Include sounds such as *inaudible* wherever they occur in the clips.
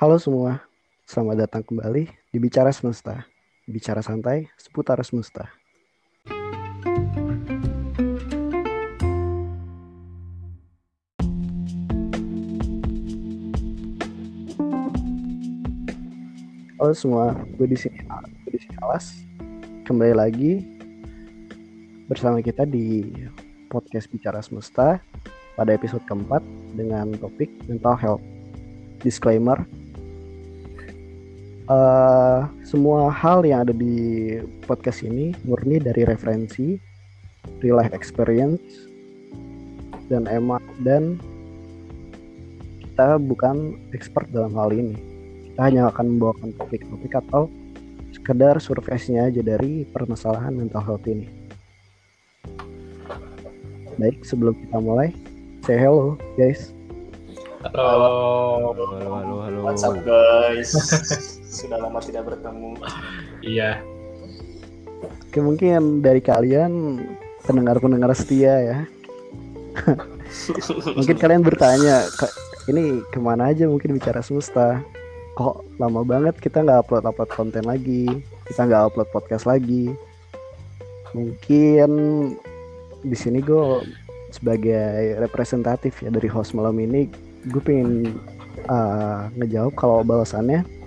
Halo semua, selamat datang kembali di Bicara Semesta. Bicara santai seputar semesta. Halo semua, gue di sini, gue di sini Alas. Kembali lagi bersama kita di podcast Bicara Semesta pada episode keempat dengan topik mental health. Disclaimer, uh, semua hal yang ada di podcast ini murni dari referensi, real life experience, dan emang dan kita bukan expert dalam hal ini. Kita hanya akan membawakan topik-topik atau sekedar surveinya aja dari permasalahan mental health ini. Baik, sebelum kita mulai, say hello guys. Halo. Halo, halo, halo. What's up guys? *laughs* Sudah lama tidak bertemu. Iya. Oke, mungkin dari kalian pendengar-pendengar setia ya. *laughs* mungkin kalian bertanya, "Kak, ini ke mana aja mungkin bicara semesta? Kok lama banget kita nggak upload-upload konten lagi, kita nggak upload podcast lagi. Mungkin di sini gue sebagai representatif ya dari host malam ini, gue pengen uh, ngejawab kalau balasannya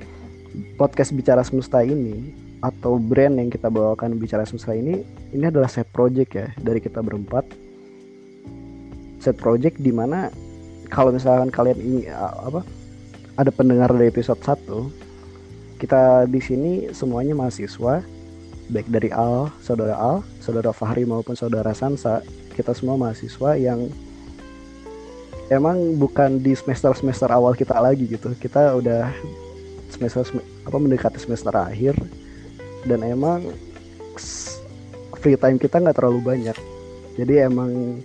podcast bicara semesta ini atau brand yang kita bawakan bicara semesta ini ini adalah set project ya dari kita berempat. Set project di mana kalau misalkan kalian ini apa ada pendengar dari episode 1 kita di sini semuanya mahasiswa baik dari Al, saudara Al, saudara Fahri maupun saudara Sansa kita semua mahasiswa yang emang bukan di semester semester awal kita lagi gitu. Kita udah semester apa mendekati semester akhir dan emang free time kita nggak terlalu banyak jadi emang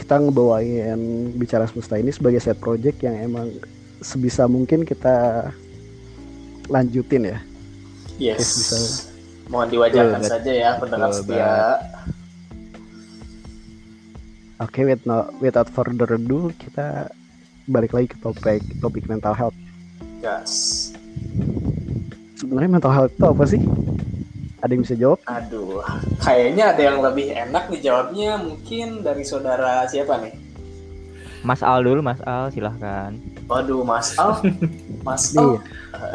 kita ngebawain bicara semesta ini sebagai set project yang emang sebisa mungkin kita lanjutin ya Yes. Bisa. Mohon diwajarkan Betul, saja ya pendengar setia. oke with no, without further ado kita balik lagi ke topik topik mental health Gas. sebenarnya mental health itu apa sih ada yang bisa jawab Aduh, kayaknya ada yang lebih enak dijawabnya mungkin dari saudara siapa nih? Mas Al dulu, Mas Al, silahkan. Waduh, Mas Al. *laughs* Mas Iya. Al.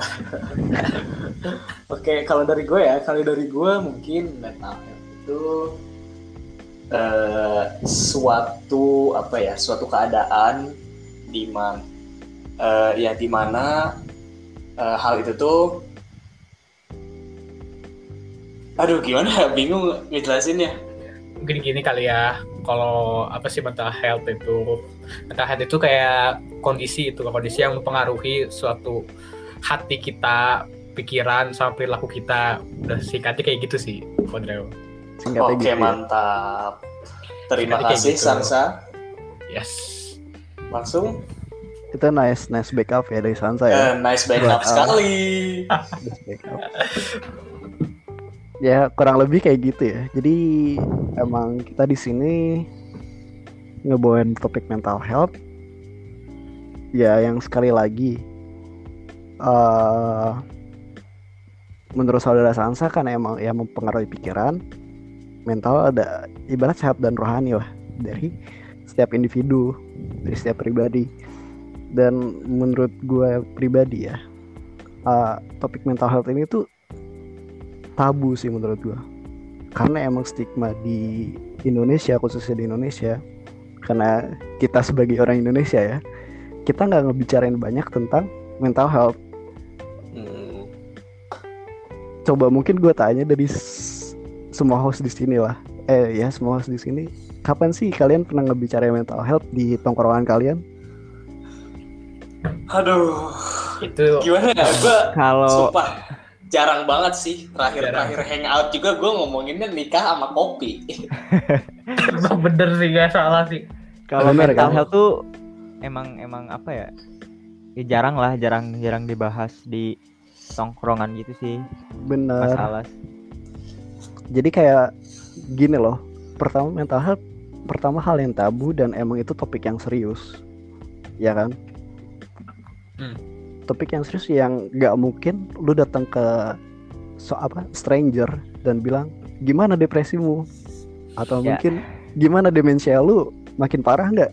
*laughs* Oke, kalau dari gue ya, kalau dari gue mungkin mental health itu eh, suatu apa ya, suatu keadaan di mana eh, ya di mana eh, hal itu tuh aduh gimana ya, bingung ngejelasinnya mungkin gini kali ya kalau apa sih mental health itu mental health itu kayak kondisi itu kondisi yang mempengaruhi suatu hati kita pikiran sama perilaku kita udah singkatnya kayak gitu sih Kodreo singkatnya Oke gitu ya. mantap. Terima Singkatnya kasih gitu. Sansa. yes Langsung itu nice nice backup ya dari Sansa ya eh, nice backup Buat Al. sekali. Nice backup. ya kurang lebih kayak gitu ya jadi emang kita di sini ngebawain topik mental health ya yang sekali lagi eh menurut saudara Sansa kan emang ya mempengaruhi pikiran mental ada ibarat sehat dan rohani lah dari setiap individu dari setiap pribadi dan menurut gue pribadi ya eh, topik mental health ini tuh tabu sih menurut gue karena emang stigma di Indonesia khususnya di Indonesia karena kita sebagai orang Indonesia ya kita nggak ngebicarain banyak tentang mental health. Hmm, coba mungkin gue tanya dari semua host di sini lah. Eh ya semua host di sini kapan sih kalian pernah ngebicarain mental health di tongkrongan kalian Aduh, itu gimana ya? Gue Kalau sumpah jarang banget sih. Terakhir-terakhir hangout juga gue ngomonginnya nikah sama kopi. *laughs* emang bener sih gak salah sih kalau mental kan? health tuh emang emang apa ya? Ya jarang lah, jarang jarang dibahas di tongkrongan gitu sih, Mas bener Alas. jadi kayak gini loh pertama mental health pertama hal yang tabu dan emang itu topik yang serius ya kan Hmm. topik yang serius yang nggak mungkin lu datang ke so apa stranger dan bilang gimana depresimu atau Ya. mungkin gimana demensia lu makin parah nggak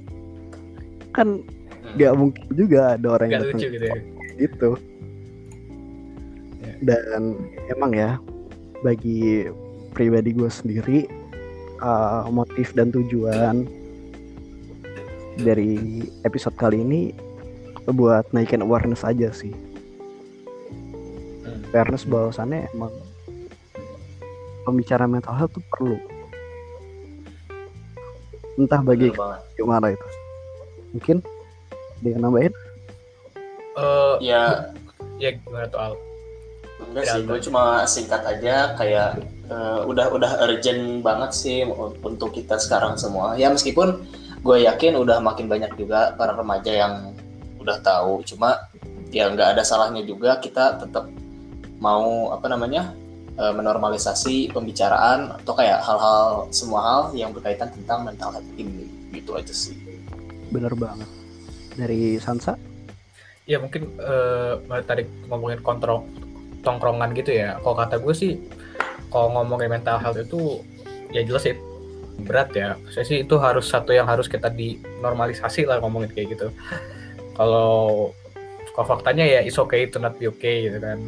kan Hmm. nggak mungkin juga ada orang yang Gak datang lucu gitu ya. gitu Ya. dan emang ya bagi pribadi gue sendiri uh, motif dan tujuan dari episode kali ini buat naikin awareness aja sih. Hmm. awareness bahwasannya emang pembicaraan mental health tuh perlu. Entah bagi gimana itu. Mungkin dia nambahin? Eh, Ya. ya gimana tuh Al? enggak Ya, sih, gue cuma singkat aja kayak eh, udah udah urgent banget sih untuk kita sekarang semua. Ya meskipun gue yakin udah makin banyak juga para remaja yang udah tahu, cuma ya nggak ada salahnya juga kita tetap mau apa namanya eh, menormalisasi pembicaraan atau kayak hal-hal semua hal yang berkaitan tentang mental health ini gitu aja sih. bener banget dari Sansa Ya mungkin eh tadi ngomongin kontrol tongkrongan gitu ya. Kalau kata gue sih, kalau ngomongin mental health itu ya jelas sih berat ya. Saya sih itu harus satu yang harus kita dinormalisasi lah ngomongin kayak gitu. Kalau kalau faktanya ya is okay to not be okay gitu kan.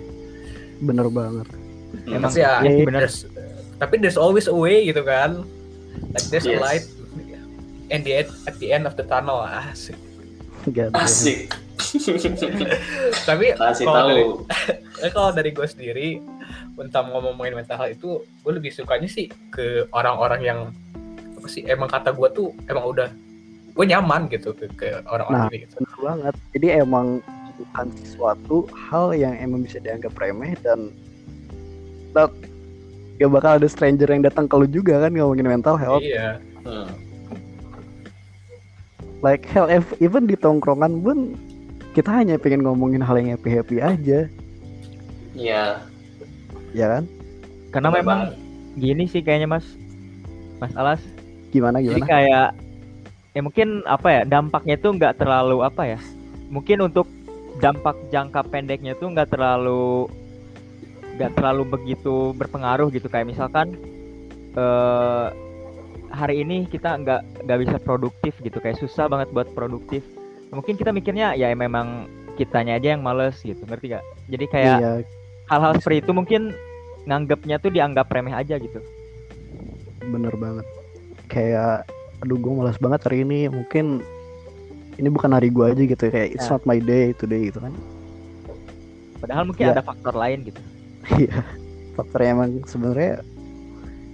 bener banget Emang Tapi ya, sih bener. there's- tapi there's always a way gitu kan. Like there's a Yes. light and the at the end of the tunnel asik. Asik. *laughs* Tapi Kasih kalau dari. *laughs* Eh, kalau dari gue sendiri tentang ngomongin mental health itu gue lebih sukanya sih ke orang-orang yang apa sih emang kata gue tuh emang udah gue nyaman gitu ke, ke orang-orang Nah. ini gitu. banget jadi emang bukan sesuatu hal yang emang bisa dianggap remeh dan tak gak bakal ada stranger yang datang ke lu juga kan ngomongin mental health Iya. Hmm. like hell ev- even di tongkrongan pun kita hanya pengen ngomongin hal yang happy happy aja Iya. ya kan Karena memang gini sih kayaknya Mas Mas Alas. gimana Jadi gimana kayak ya mungkin apa ya dampaknya itu nggak terlalu apa ya? Mungkin untuk dampak jangka pendeknya itu nggak terlalu nggak terlalu begitu berpengaruh gitu kayak misalkan eh hari ini kita nggak nggak bisa produktif gitu kayak susah banget buat produktif. Mungkin kita mikirnya ya memang kitanya aja yang males gitu ngerti gak? Jadi kayak iya hal-hal seperti itu mungkin nganggapnya tuh dianggap remeh aja gitu. bener banget kayak aduh gue malas banget hari ini mungkin ini bukan hari gue aja gitu kayak it's Nah. not my day today gitu kan Padahal mungkin Ya. ada faktor lain gitu. *laughs* Iya, faktornya emang sebenarnya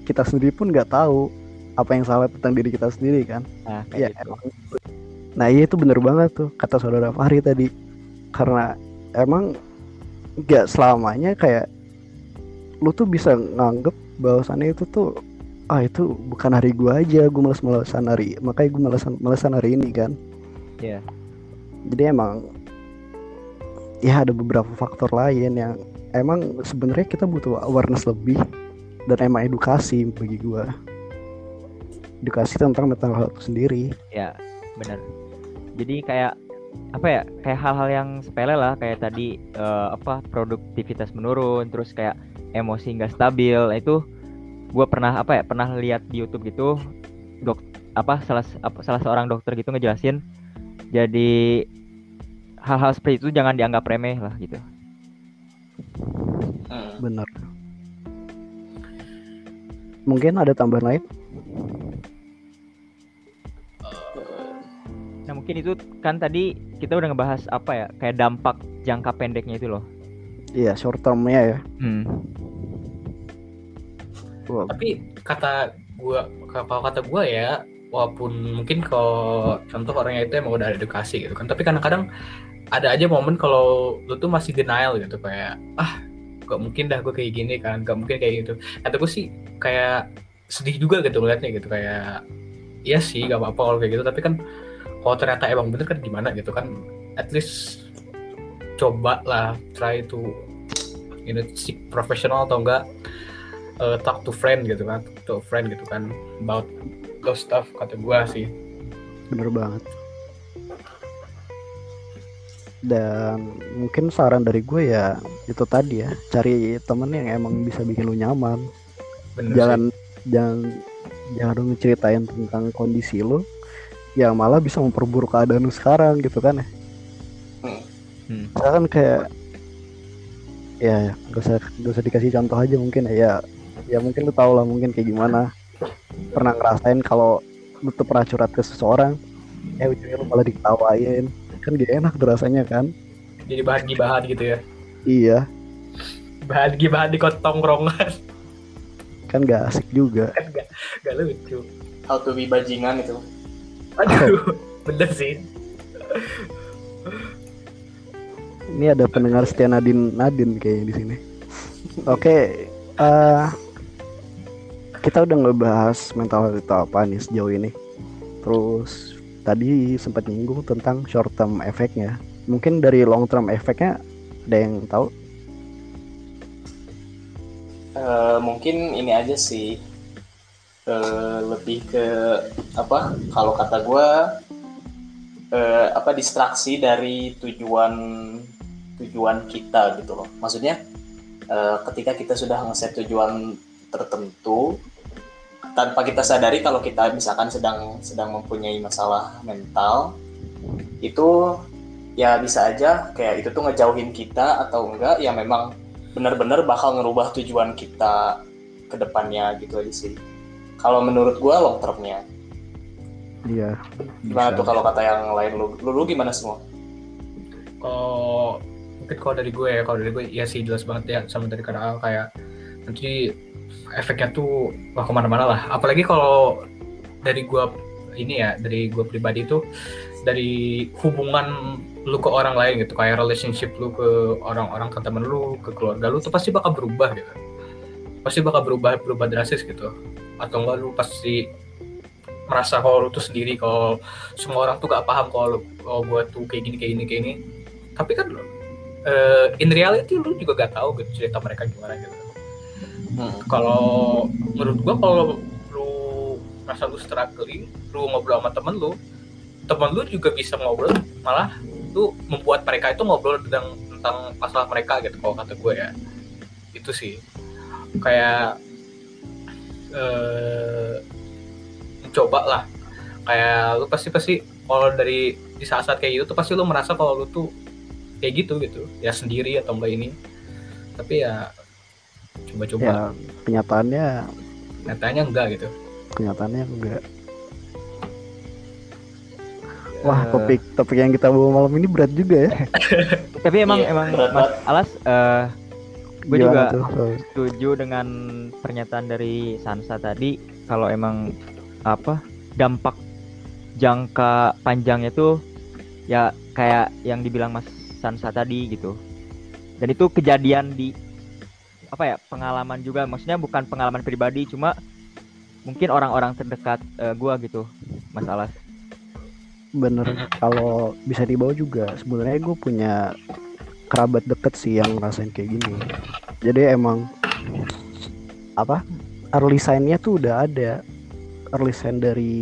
kita sendiri pun nggak tahu apa yang salah tentang diri kita sendiri kan. Nah, Iya, kayak gitu. emang. Nah iya itu bener banget tuh kata saudara Fahri tadi, karena emang nggak selamanya kayak lu tuh bisa nganggep bahwasannya itu tuh ah itu bukan hari gua aja, gue males-malesan hari, makanya gue malesan malesan hari ini kan. Iya. Jadi emang ya ada beberapa faktor lain yang emang sebenarnya kita butuh awareness lebih dan emang edukasi bagi gua edukasi tentang mental health itu sendiri Ya, benar. Jadi kayak apa ya? Kayak hal-hal yang sepele lah kayak tadi eh, apa produktivitas menurun, terus kayak emosi nggak stabil. Itu gua pernah apa ya? Pernah lihat di YouTube gitu dok apa salah apa, salah seorang dokter gitu ngejelasin. Jadi hal-hal seperti itu jangan dianggap remeh lah gitu. Hmm. bener mungkin ada tambahan lain Nah, mungkin itu kan tadi kita udah ngebahas apa ya? Kayak dampak jangka pendeknya itu loh. iya short termnya ya Hmm. Wah, Tapi kata gua kalau kata gua ya walaupun mungkin kalau contoh orangnya itu emang udah ada edukasi gitu kan tapi kadang-kadang ada aja momen kalau lu tuh masih denial gitu kayak ah gak mungkin dah gue kayak gini kan gak mungkin kayak gitu. Kata gue sih kayak sedih juga gitu ngeliatnya gitu kayak iya sih gak apa-apa kalau kayak gitu tapi kan kalau ternyata emang bener kan gimana gitu kan at least coba lah try to you know seek profesional atau enggak uh, talk to friend gitu kan talk to friend gitu kan about those stuff kata gua sih. Bener banget. Dan mungkin saran dari gue ya itu tadi ya cari temen yang emang bisa bikin lu nyaman. Bener jangan jangan jangan lu ngeceritain tentang kondisi lu yang malah bisa memperburuk keadaan lu sekarang gitu kan ya. Hmm. Misalkan kayak ya gak usah gak usah dikasih contoh aja mungkin ya ya, mungkin lu tau lah mungkin kayak gimana. Pernah ngerasain kalau lu tuh pernah curhat ke seseorang eh ujungnya lu malah diketawain. Kan gak enak tuh rasanya kan? Jadi bahan gibahan gitu ya? Iya. Bahan gibahan di tongkrongan. Kan gak asik juga. Kan gak, gak lucu. How to be bajingan itu. Aduh *laughs* bener sih. Ini ada pendengar setia Nadine Nadine kayaknya di sini. Oke eh, kita udah ngebahas mental health itu apa nih sejauh ini. Terus tadi sempat nyinggung tentang short term efeknya mungkin dari long term efeknya ada yang tahu? Eh, mungkin ini aja sih. Eh, lebih ke apa kalau kata gue eh, apa distraksi dari tujuan tujuan kita gitu loh. Maksudnya eh, ketika kita sudah ngeset tujuan tertentu tanpa kita sadari kalau kita misalkan sedang sedang mempunyai masalah mental itu ya bisa aja kayak itu tuh ngejauhin kita atau enggak ya memang benar-benar bakal ngerubah tujuan kita ke depannya gitu aja sih. Kalau menurut gua long termnya. iya Gimana bisa. tuh kalau kata yang lain lu? Lu, lu gimana semua? kalau mungkin kalau dari gue ya kalau dari gue ya sih jelas banget ya sama dari kata Al kayak nanti efeknya tuh wah ke mana-mana lah. Apalagi kalau dari gue ini ya dari gue pribadi tuh dari hubungan lu ke orang lain gitu kayak relationship lu ke orang-orang ke temen lu ke keluarga lu tuh pasti bakal berubah gitu. Pasti bakal berubah berubah drastis gitu. Atau enggak lu pasti merasa kalau lu tuh sendiri kalau semua orang tuh gak paham kalau kalau gue tuh kayak gini kayak gini kayak gini. Tapi kan eh, in reality lu juga gak tahu gitu cerita mereka gimana gitu Hmm. kalau menurut gua kalau lu merasa lu struggling lu ngobrol sama temen lu temen lu juga bisa ngobrol malah lu membuat mereka itu ngobrol tentang tentang masalah mereka gitu kalau kata gue ya. Itu sih. Kayak eh mencoba lah. Kayak lu pasti pasti kalau dari di saat-saat kayak gitu pasti lu merasa kalau lu tuh kayak gitu gitu ya sendiri atau enggak ini. Tapi ya coba-coba. Ya kenyataannya nyatanya enggak gitu. kenyataannya enggak. Wah Eh, topik topik yang kita bawa malam ini berat juga ya. *laughs* Tapi emang Iya, emang berat Mas Alas eh gue juga tuh? Setuju dengan pernyataan dari Sansa tadi. Kalau emang apa dampak jangka panjangnya tuh ya kayak yang dibilang Mas Sansa tadi gitu. Dan itu kejadian di apa ya pengalaman juga. Maksudnya bukan pengalaman pribadi cuma mungkin orang-orang terdekat eh, gua gitu Mas Alas. bener. Kalau bisa dibawa juga sebenarnya gue punya kerabat deket sih yang ngerasain kayak gini. Jadi emang apa early sign-nya tuh udah ada. Early sign dari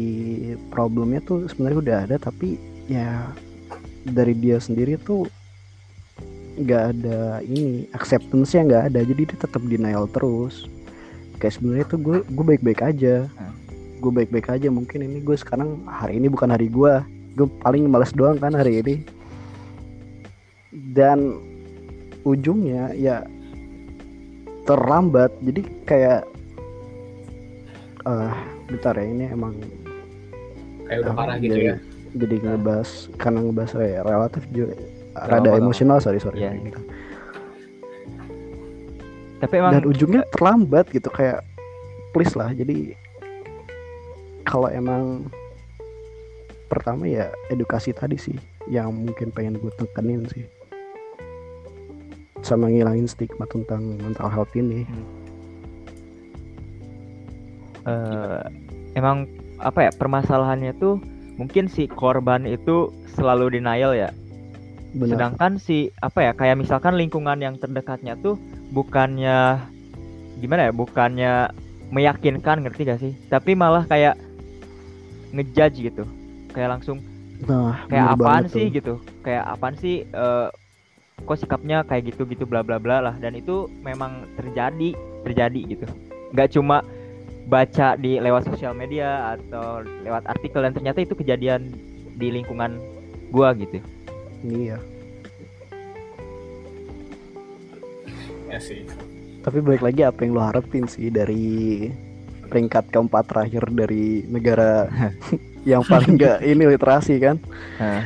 problemnya tuh sebenarnya udah ada tapi ya dari dia sendiri tuh nggak ada ini acceptance-nya nggak ada jadi dia tetap denial terus. Kayak sebenarnya tuh gue gue baik-baik aja. Hmm. gue baik-baik aja mungkin ini gue sekarang hari ini bukan hari gue gue paling males doang kan hari ini. Dan ujungnya ya terlambat jadi kayak eh bentar ya ini emang kayak udah parah gitu jadi, ya. jadi ngebahas karena ngebahas ya, relatif juga Rada emosional sorry sorry Iya, gitu. Tapi emang dan ujungnya terlambat gitu kayak please lah jadi kalau emang pertama ya edukasi tadi sih yang mungkin pengen gue tekenin sih. Sama ngilangin stigma tentang mental health ini. Eh, emang apa ya permasalahannya tuh mungkin si korban itu selalu denial ya benar. Sedangkan si apa ya kayak misalkan lingkungan yang terdekatnya tuh bukannya gimana ya bukannya meyakinkan ngerti gak sih? Tapi malah kayak ngejudge gitu. Kayak langsung Nah, kayak apaan sih tuh. gitu? Kayak apaan sih eh, kok sikapnya kayak gitu gitu bla bla bla lah. Dan itu memang terjadi terjadi gitu. Nggak cuma baca di lewat sosial media atau lewat artikel dan ternyata itu kejadian di lingkungan gua gitu Iya. ya sih Tapi balik lagi apa yang lo harapin sih dari peringkat keempat terakhir dari negara *laughs* yang paling gak ini literasi kan? Nah,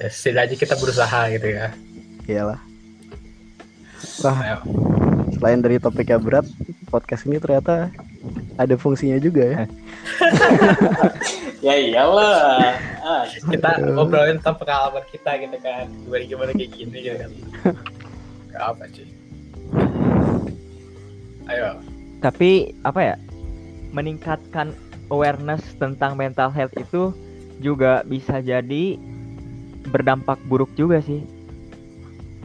ya, setidaknya kita berusaha gitu ya Iyalah. Wah, Ayo. selain dari topiknya berat, podcast ini ternyata ada fungsinya juga ya. *laughs* Ya iyalah. Ah, kita ngobrolin tentang pengalaman kita gitu kan. Gimana gimana kayak gini gitu kan. Gak apa sih. Ayo. Tapi apa ya meningkatkan awareness tentang mental health itu juga bisa jadi berdampak buruk juga sih.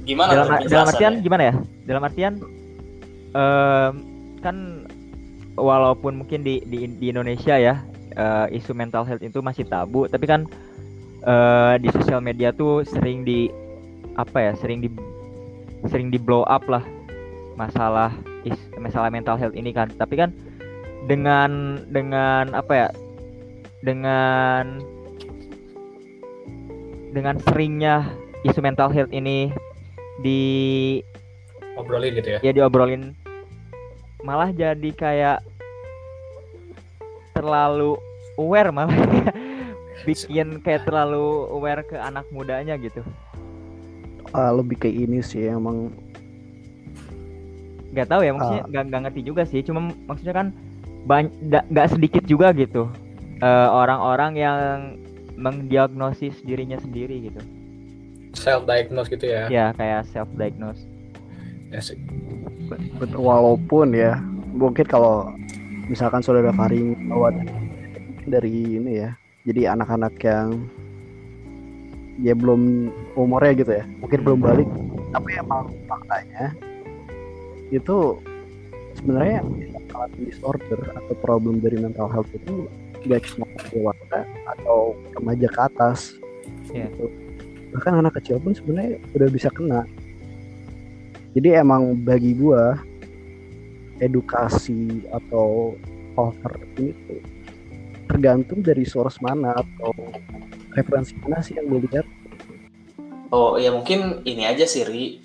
Gimana dalam, dalam artian gimana ya? Dalam artian em, kan walaupun mungkin di di, di Indonesia ya eh, isu mental health itu masih tabu tapi kan eh, di sosial media tuh sering di apa ya sering di sering di blow up lah masalah is masalah mental health ini kan. Tapi kan dengan dengan apa ya dengan dengan seringnya isu mental health ini di ngobrolin gitu ya? Ya diobrolin. Malah jadi kayak terlalu aware malah *laughs* bikin kayak terlalu aware ke anak mudanya gitu. Ah, lebih kayak ini sih emang. Nggak tahu ya maksudnya nggak nggak ngerti juga sih. Cuma maksudnya kan banyak nggak sedikit juga gitu. Eh, orang-orang yang mendiagnosis dirinya sendiri gitu. Self diagnose gitu ya? Ya kayak self diagnose Ya bet- walaupun ya mungkin kalau misalkan saudara Faring bawa dari ini ya jadi anak-anak yang ya belum umurnya gitu ya mungkin belum balik tapi emang faktanya itu sebenarnya mental disorder atau problem dari mental health itu gak cuma dewasa atau remaja ke atas Iya. gitu. bahkan anak kecil pun sebenarnya udah bisa kena jadi emang bagi gua edukasi atau cover ini tuh tergantung dari source mana atau referensi mana sih yang gue lihat Oh ya mungkin ini aja sih Ri.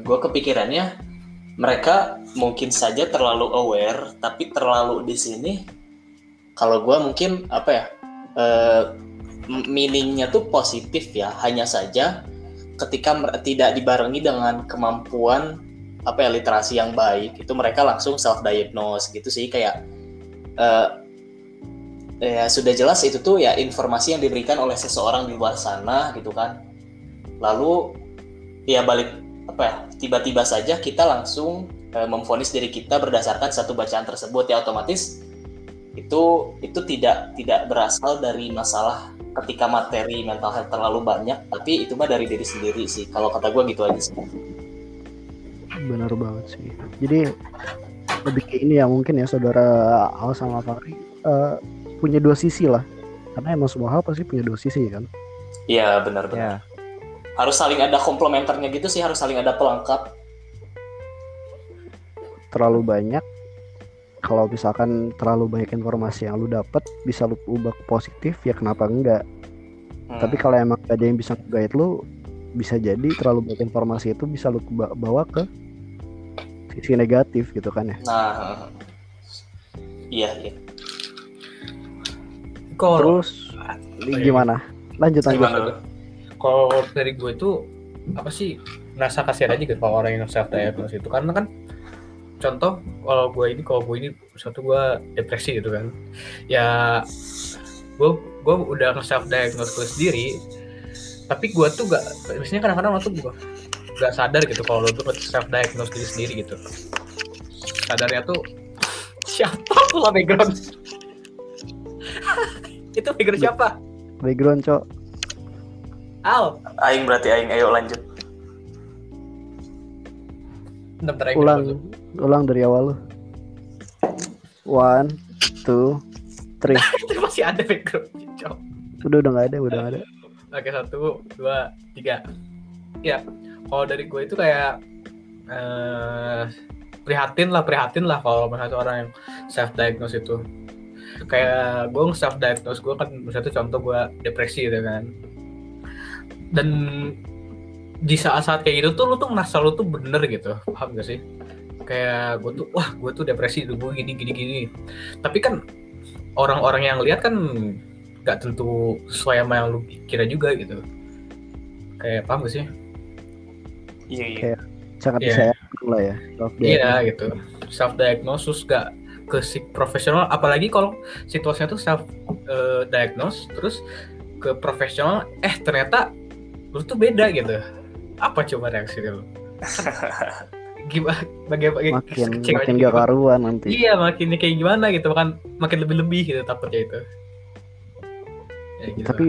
gue kepikirannya mereka mungkin saja terlalu aware, tapi terlalu di sini. Kalau gue mungkin apa ya eh, m- meaningnya tuh positif ya. Hanya saja ketika tidak dibarengi dengan kemampuan apa ya literasi yang baik, itu mereka langsung self diagnose gitu sih kayak. eh, ya sudah jelas itu tuh ya informasi yang diberikan oleh seseorang di luar sana gitu kan. Lalu ya balik apa ya tiba-tiba saja kita langsung eh, memvonis diri kita berdasarkan satu bacaan tersebut. Ya otomatis itu itu tidak tidak berasal dari masalah ketika materi mental health terlalu banyak tapi itu mah dari diri sendiri sih. Kalau kata gue gitu aja sih benar banget sih. Jadi lebih ke ini ya mungkin ya saudara Al sama Fahri eh, punya dua sisi lah. Karena emang semua hal pasti punya dua sisi kan? Iya benar-benar ya harus saling ada komplementernya gitu sih harus saling ada pelengkap. Terlalu banyak kalau misalkan terlalu banyak informasi yang lu dapat bisa lu ubah ke positif ya kenapa enggak? Hmm. tapi kalau emang gak ada yang bisa guide lu bisa jadi terlalu banyak informasi itu bisa lu ba- bawa ke sisi negatif gitu kan ya. Nah iya iya. Kalau terus ini gimana? Lanjut tuh? Kalau dari gue itu apa sih merasa kasihan aja gitu kalau orang yang self diagnose itu. Karena kan contoh kalau gue ini kalau gue ini suatu gue depresi gitu kan. Ya gue gue udah self diagnose gue sendiri tapi gue tuh gak biasanya kadang-kadang lo tuh gue gak sadar gitu kalau lo tuh self diagnose diri sendiri gitu. Sadarnya tuh siapa? *laughs* Tuh lah background. *laughs* Itu background siapa? Background cok. Al. Aing berarti aing. Ayo lanjut. Ulang. bentar. ulang dari awal lu. One two three. *laughs* Itu masih ada background Udah udah nggak ada, udah nggak ada. Oke satu, dua, tiga. Ya, kalau dari gue itu kayak eh, prihatin lah, prihatin lah kalau misalnya orang yang self diagnose itu. Kayak gue self diagnose gue kan misalnya contoh gue depresi gitu kan. Dan di saat-saat kayak gitu tuh lu tuh merasa lu tuh bener gitu, paham gak sih? Kayak gue tuh, wah gue tuh depresi, gue gini gini gini. Tapi kan orang-orang yang lihat kan nggak tentu sesuai sama yang lu kira juga gitu kayak paham gak sih Iya iya. Kayak Sangat Iya. disayangkan lah ya. self iya gitu self diagnosis gak ke si profesional apalagi kalau situasinya tuh self eh, diagnose terus ke profesional eh ternyata lu tuh beda gitu apa coba reaksi lu *laughs* gimana bagaimana makin makin gak karuan nanti. iya makin kayak gimana gitu makan makin lebih lebih gitu takutnya itu ya, gitu. Tapi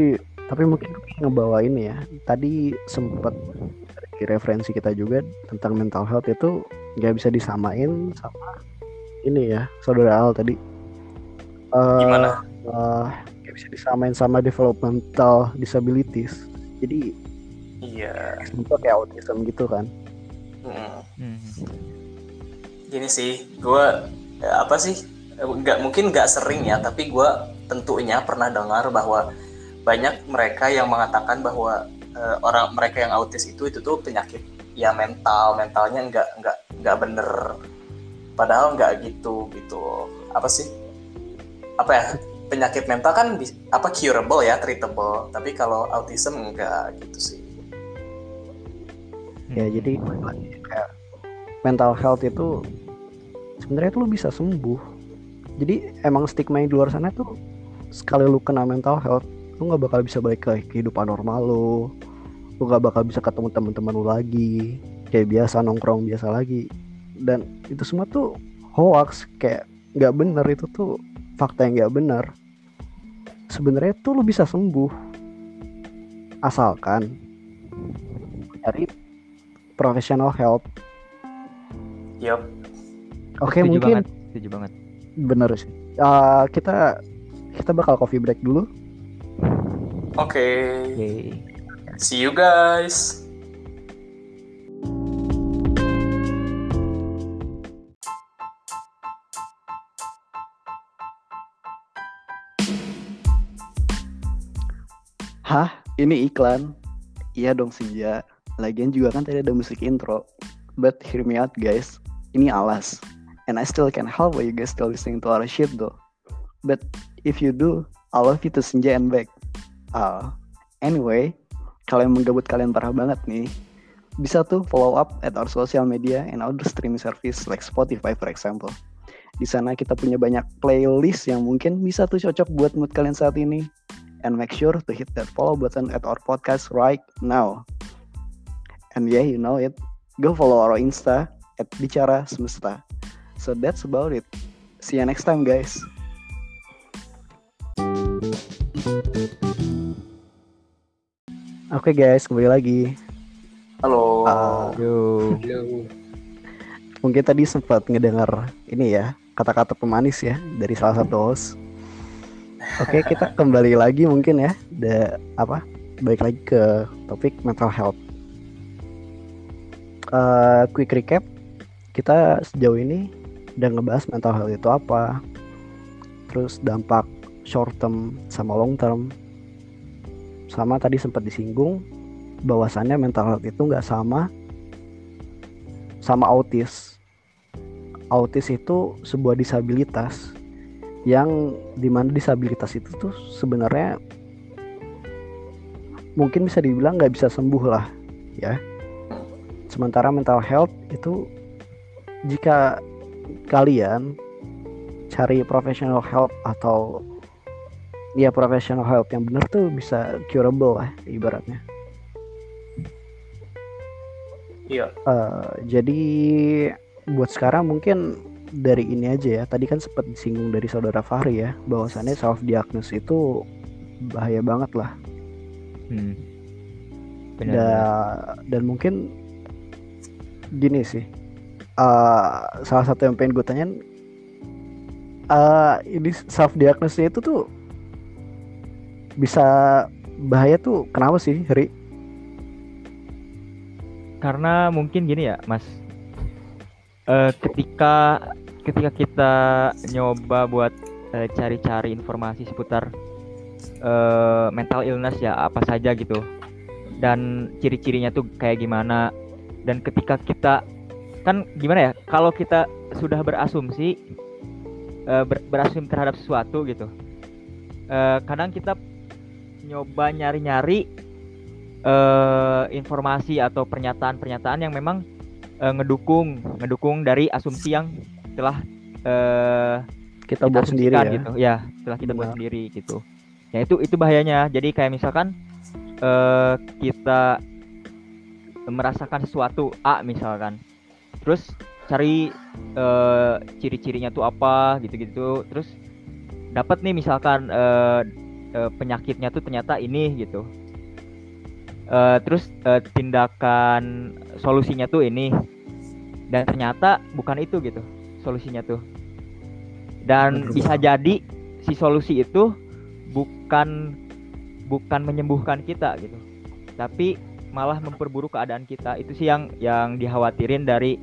tapi mungkin ngebawa ini ya. Tadi sempat dari referensi kita juga tentang mental health itu nggak bisa disamain sama ini ya saudara Al tadi. Eh, Gimana? eh, nggak bisa disamain sama developmental disabilities. Jadi Iya. itu kayak autism gitu kan. Mm. Hmm. Gini sih, gue apa sih? Nggak mungkin nggak sering ya, tapi gue tentunya pernah dengar bahwa banyak mereka yang mengatakan bahwa eh, orang mereka yang autis itu itu tuh penyakit ya mental, mentalnya nggak nggak nggak bener. Padahal nggak gitu gitu. Apa sih? Apa ya? Penyakit mental kan apa curable ya, treatable. Tapi kalau autism enggak gitu sih. Ya jadi mental health itu sebenarnya tuh lu bisa sembuh. Jadi emang stigma yang di luar sana tuh sekali lu kena mental health, lu nggak bakal bisa balik ke kehidupan normal lu. Lu nggak bakal bisa ketemu teman-teman lu lagi, kayak biasa nongkrong biasa lagi. Dan itu semua tuh hoax, kayak nggak bener itu tuh fakta yang nggak bener. Sebenarnya tuh lu bisa sembuh asalkan cari professional help. Yup. Oke Setuju mungkin banget, setuju banget. bener sih. Uh, kita kita bakal coffee break dulu. Oke. Oke. See you guys. Hah? Ini iklan? Iya dong Senja. Lagian juga kan tadi ada musik intro. But hear me out guys. Ini alas. And I still can help you guys still listening to our shit though. But if you do, I love you to Senja and back. Ah, anyway, kalau emang gabut kalian parah banget nih, bisa tuh follow up at our social media and other streaming service like Spotify for example. Di sana kita punya banyak playlist yang mungkin bisa tuh cocok buat mood kalian saat ini and make sure to hit that follow button at our podcast right now. And yeah, you know it. Go follow our Insta at Bicara Semesta. So that's about it. See you next time, guys. Oke guys, kembali lagi. Halo. Ah. Yo. Yo. Mungkin tadi sempat ngedengar ini ya kata-kata pemanis ya dari salah satu host. Oke, kita *laughs* kembali lagi mungkin ya. Da, apa? Baik lagi ke topik mental health. Eh, quick recap, kita sejauh ini udah ngebahas mental health itu apa, terus dampak short term sama long term, sama tadi sempat disinggung bahwasannya mental health itu nggak sama sama autis. Autis itu sebuah disabilitas yang di mana disabilitas itu tuh sebenarnya mungkin bisa dibilang nggak bisa sembuh lah ya. Sementara mental health itu jika kalian cari professional help atau ya professional help yang benar tuh bisa curable lah ibaratnya. Iya. Eh, jadi buat sekarang mungkin dari ini aja ya. Tadi kan sempat disinggung dari saudara Fahri ya, bahwasannya self diagnosis itu bahaya banget lah. Hmm. Benar. Da- dan mungkin gini sih. eh, salah satu yang pengen gue tanyain eh ini self diagnosis itu tuh bisa bahaya tuh kenapa sih Ri? karena mungkin gini ya mas. Eh, ketika ketika kita nyoba buat eh, cari-cari informasi seputar eh, mental illness ya apa saja gitu. Dan ciri-cirinya tuh kayak gimana. Dan ketika kita kan gimana ya kalau kita sudah berasumsi eh, ber- berasumsi terhadap sesuatu gitu kadang kita nyoba nyari-nyari eh, informasi atau pernyataan-pernyataan yang memang eh, ngedukung ngedukung dari asumsi yang telah eh, Kita, buat sendiri ya. gitu ya setelah kita buat Benar. sendiri gitu ya itu itu bahayanya jadi kayak misalkan eh, kita merasakan sesuatu A misalkan terus cari eh, ciri-cirinya tuh apa gitu-gitu terus dapat nih misalkan eh, eh, penyakitnya tuh ternyata ini gitu. Eh, terus eh, tindakan solusinya tuh ini. Dan ternyata bukan itu gitu solusinya tuh. Dan Bener bisa jadi si solusi itu bukan bukan menyembuhkan kita gitu. Tapi malah memperburuk keadaan kita. Itu sih yang yang dikhawatirin dari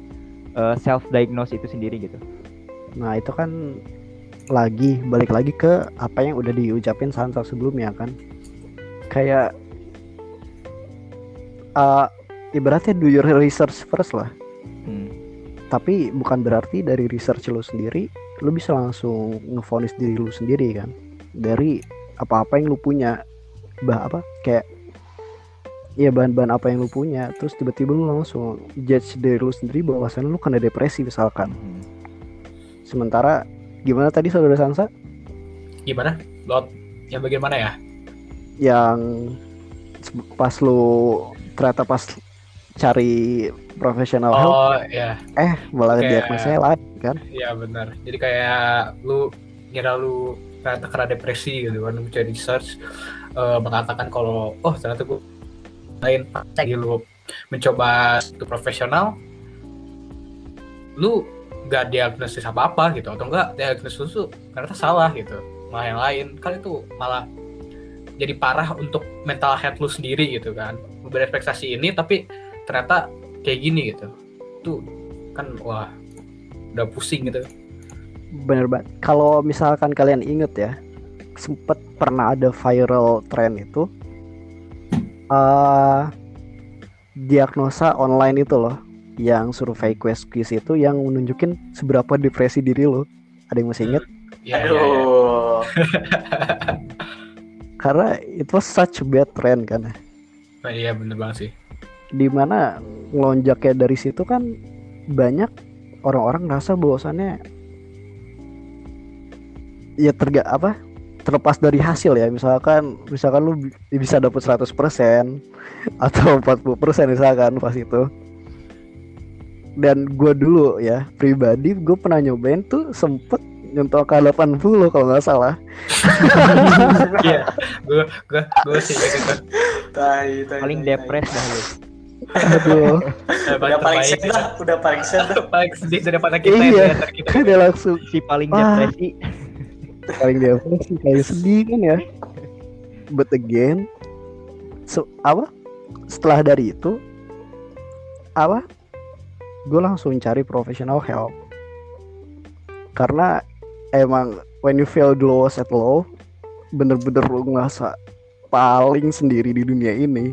self diagnose itu sendiri gitu. Nah itu kan lagi balik lagi ke apa yang udah diucapin Sansa sebelumnya kan? Kayak eh ibaratnya do your research first lah. Hmm. tapi bukan berarti dari research lu sendiri lu bisa langsung ngefonis diri lu sendiri kan? Dari apa-apa yang lu punya. Bah apa? Kayak ya bahan-bahan apa yang lu punya terus tiba-tiba lu langsung judge diri lu sendiri bahwasannya lu kena depresi misalkan. Hmm. sementara gimana tadi saudara Sansa Gimana? Lot yang bagaimana ya? yang pas lu ternyata pas cari profesional help Oh ya, eh malah Kayak- diagnosanya lain kan iya benar. Jadi kayak lu ngira lu ternyata kena depresi gitu kan, lu cari research eh, mengatakan kalau oh ternyata gue lain jadi lu mencoba itu profesional, lu gak diagnosis apa apa gitu atau enggak diagnosis lu ternyata salah gitu malah yang lain. Kan itu malah jadi parah untuk mental health lu sendiri gitu kan. Lu berekspektasi ini tapi ternyata kayak gini gitu. Itu kan wah udah pusing gitu. Bener banget. Kalau misalkan kalian inget ya sempet pernah ada viral trend itu eh diagnosa online itu loh yang survei quiz quiz itu yang menunjukin seberapa depresi diri lo. Ada yang masih inget ya, ya, ya. Karena itu was such a bad trend kan. Nah, iya bener banget sih. Di mana ngelonjaknya dari situ kan banyak orang-orang ngerasa bahwasannya ya terga apa terlepas dari hasil ya. Misalkan misalkan lu bi- bisa dapet 100% atau 40% misalkan pas itu dan gue dulu ya pribadi gue pernah nyobain tuh sempet nyentuh ke 80 kalau nggak salah. *laughs* Iya gue gue gue sih gitu. Tai, tai, paling depres dah lu. Aduh. Udah paling sedih. lah, udah paling sedih. *laughs* paling sedih daripada kita Iya. ya, di antara kita. Dia langsung. Si paling depresi. Paling depresi kayak sedih kan ya. But again so, apa? Setelah dari itu apa gue langsung cari professional help. Karena emang when you feel the lowest at low bener-bener lu ngerasa paling sendiri di dunia ini.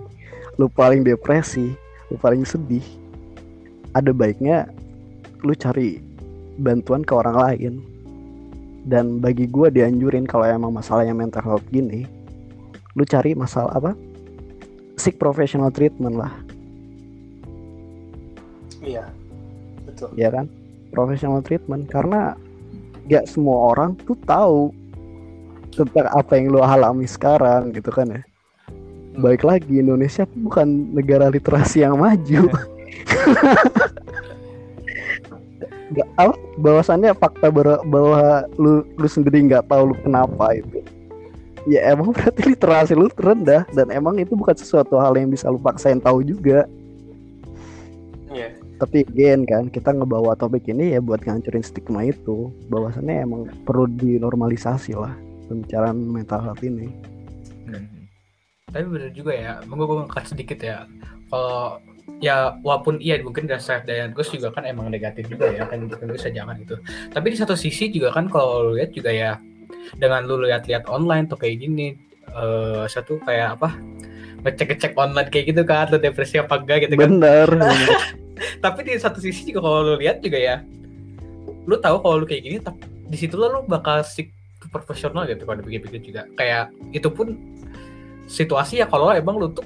Lu paling depresi lu paling sedih. Ada baiknya lu cari bantuan ke orang lain. Dan bagi gue dianjurin kalau emang masalahnya mental health gini lu cari masalah apa? Seek professional treatment lah. Iya. Betul. ya kan? Professional treatment. Karena gak semua orang tuh tahu tentang apa yang lu alami sekarang gitu kan ya. Baik lagi Indonesia bukan negara literasi yang maju. *laughs* Gak, apa, bahwasannya fakta bahwa, lu lu sendiri nggak tahu lu kenapa itu. Ya emang berarti literasi lu rendah dan emang itu bukan sesuatu hal yang bisa lu paksain tahu juga. Tapi again kan kita ngebawa topik ini ya buat ngancurin stigma itu. Bahwasannya emang perlu dinormalisasi lah pembicaraan mental health ini. Tapi bener juga ya mau gue ngangkat sedikit ya. Kalau ya walaupun iya mungkin dari self diagnose juga kan emang negatif juga ya kan kan bisa jangan gitu. Tapi di satu sisi juga kan kalau lu lihat juga ya dengan lu lihat-lihat online tuh kayak gini eh satu kayak apa ngecek-ngecek online kayak gitu kan lu depresi apa enggak gitu kan. Bener *laughs* tapi di satu sisi juga kalau lu lihat juga ya lu tahu kalau lu kayak gini tapi di situ lu bakal to profesional gitu kalau dipikir-pikir juga. Kayak itu pun situasi ya kalau emang lu tuh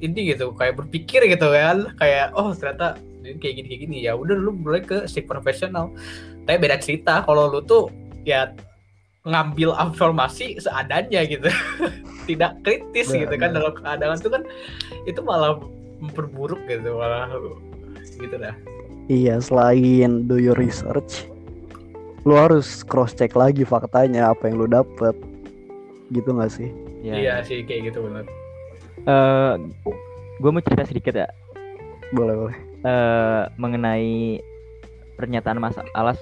ini gitu kayak berpikir gitu kan. Kayak oh ternyata ini kayak gini kayak gini. Ya udah lu mulai ke seek profesional. Tapi beda cerita kalau lu tuh ya ngambil informasi seadanya gitu. *laughs* Tidak kritis Benar, gitu kan benar. dalam keadaan tuh kan itu malah memperburuk gitu malah gitu dah. Iya selain do your research lu harus cross check lagi faktanya apa yang lu dapet. Gitu nggak sih? Ya, iya sih kayak gitu benar Eh, gue mau cerita sedikit ya. Boleh boleh. Eh, mengenai pernyataan Mas Alas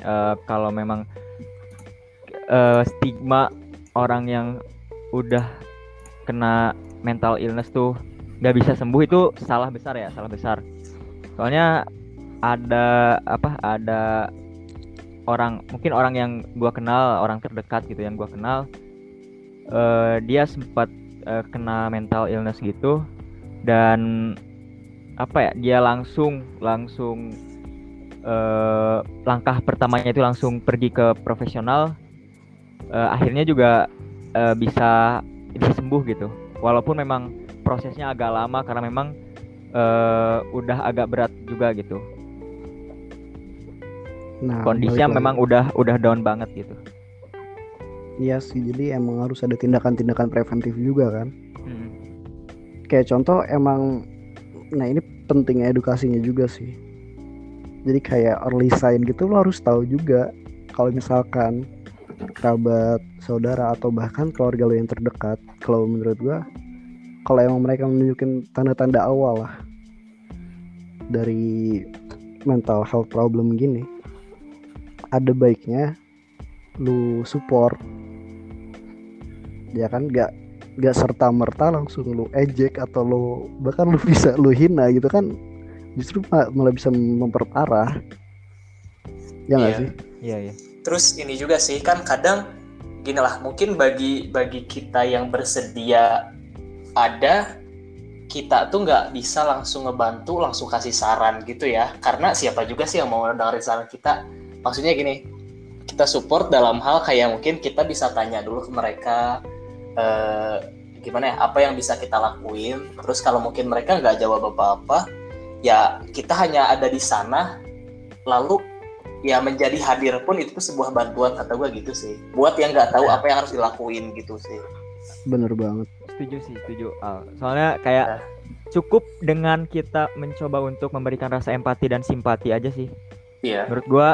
eh, kalau memang eh, stigma orang yang udah kena mental illness tuh nggak bisa sembuh itu salah besar ya salah besar soalnya ada apa ada orang mungkin orang yang gua kenal orang terdekat gitu yang gua kenal eh, dia sempat eh, kena mental illness gitu dan apa ya dia langsung langsung eh, langkah pertamanya itu langsung pergi ke profesional Eh, akhirnya juga eh, bisa bisa sembuh gitu. Walaupun memang prosesnya agak lama karena memang eh, udah agak berat juga gitu nah kondisinya lagi. memang udah udah down banget gitu iya sih jadi emang harus ada tindakan-tindakan preventif juga kan Mm. kayak contoh emang nah ini pentingnya edukasinya juga sih jadi kayak early sign gitu lo harus tahu juga kalau misalkan kerabat saudara atau bahkan keluarga lo yang terdekat kalau menurut gua kalau emang mereka menunjukkan tanda-tanda awal lah. Dari mental health problem gini. Ada baiknya lu support. Ya kan gak gak serta merta langsung lu ejek atau lu bahkan lu *laughs* bisa lu hina gitu kan justru ma- malah bisa memperparah. Ya nggak Iya. sih? Iya iya. Terus ini juga sih kan kadang gini lah mungkin bagi bagi kita yang bersedia ada kita tuh nggak bisa langsung ngebantu langsung kasih saran gitu ya. Karena siapa juga sih yang mau dengerin saran kita? Maksudnya gini kita support dalam hal kayak mungkin kita bisa tanya dulu ke mereka eh, gimana ya apa yang bisa kita lakuin. Terus kalau mungkin mereka nggak jawab apa-apa ya kita hanya ada di sana. Lalu ya menjadi hadir pun itu sebuah bantuan kata gue gitu sih. Buat yang nggak tahu apa yang harus dilakuin gitu sih. Bener banget setuju sih setuju Al. soalnya kayak Ya. cukup dengan kita mencoba untuk memberikan rasa empati dan simpati aja sih iya menurut gua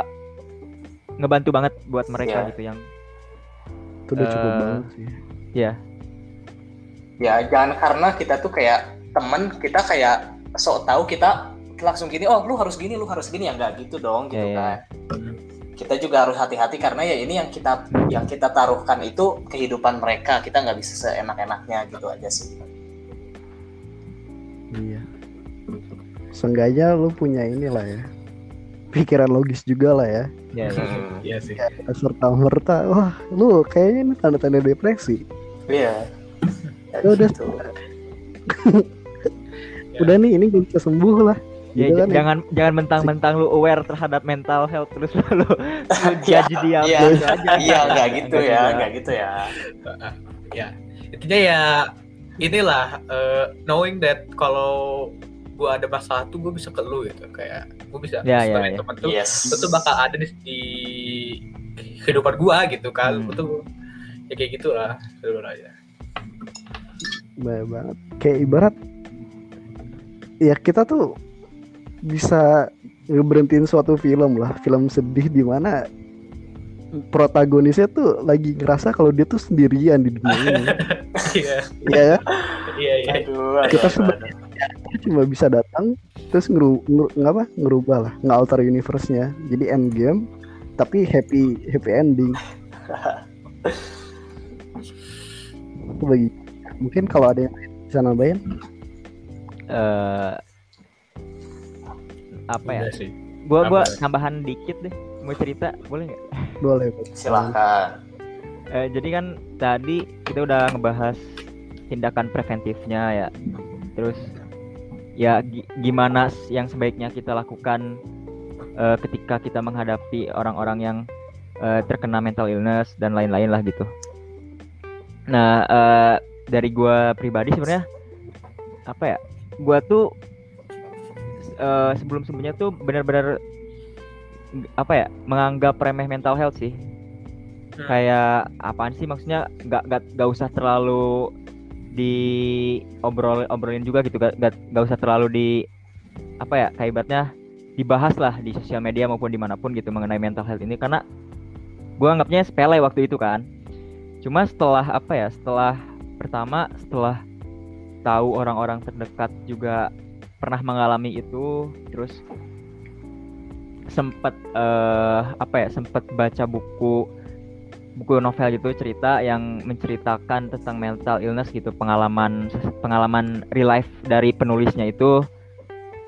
ngebantu banget buat mereka Iya. gitu yang itu udah cukup Eh, banget sih ya jangan karena kita tuh kayak temen kita kayak sok tahu kita langsung gini oh lu harus gini lu harus gini ya nggak gitu dong gitu Iya, iya. kan kita juga harus hati-hati karena ya ini yang kita yang kita taruhkan itu kehidupan mereka. Kita nggak bisa seenak-enaknya gitu aja sih. Iya. Seenggaknya lu punya inilah ya. Pikiran logis juga lah ya. Ya, ya. Iya sih. Serta merta wah lu kayaknya ini tanda-tanda depresi. Iya. Ya udah. gitu. Ya. *laughs* udah nih ini bisa sembuh lah Ya, Gitu kan ya. jangan jangan mentang-mentang lu aware terhadap mental health terus lu, *laughs* lu Iya, judge *laughs* dia iya. gitu aja. iya nggak gitu ya juga. nggak gitu ya intinya ya inilah eh, knowing that kalau gua ada masalah tuh gue bisa ke lu gitu kayak gue bisa Ya, ya, sebagai ya. teman tuh yes lu tuh bakal ada di, di kehidupan gua gitu kan Hmm. Tuh ya kayak gitulah sebenarnya Baik banget. Kayak ibarat ya kita tuh bisa ngeberhentiin suatu film lah, film sedih di mana protagonisnya tuh lagi ngerasa kalau dia tuh sendirian di dunia ini. *laughs* iya Iya ya, iya iya Kita aduh, sebe- aduh. dia cuma bisa datang terus ngeru, ngeru- ngapa ngerubah lah, ngalter universe-nya. Jadi end game tapi happy happy ending. *laughs* Bagi Mungkin kalau ada yang bisa nambahin, eh apa ya? Sih. Gua gua Apa? tambahan dikit deh. Mau cerita boleh nggak? boleh. Silahkan. Eh, jadi kan tadi kita udah ngebahas tindakan preventifnya ya. Terus ya gi- gimana yang sebaiknya kita lakukan eh, ketika kita menghadapi orang-orang yang eh, terkena mental illness dan lain-lain lah gitu. Nah, eh, dari gua pribadi sebenarnya apa ya? Gua tuh eh, sebelum-sebelumnya tuh benar-benar apa ya? menganggap remeh mental health sih. Kayak apaan sih maksudnya? Nggak nggak nggak usah terlalu diobrol obrolin juga gitu. Gak, gak, gak usah terlalu di apa ya kayak ibaratnya dibahas lah di sosial media maupun di mana pun gitu mengenai mental health ini. Karena gue anggapnya sepele waktu itu kan. Cuma setelah apa ya setelah pertama setelah tahu orang-orang terdekat juga pernah mengalami itu terus sempat eh apa ya sempat baca buku buku novel gitu cerita yang menceritakan tentang mental illness gitu pengalaman pengalaman real life dari penulisnya itu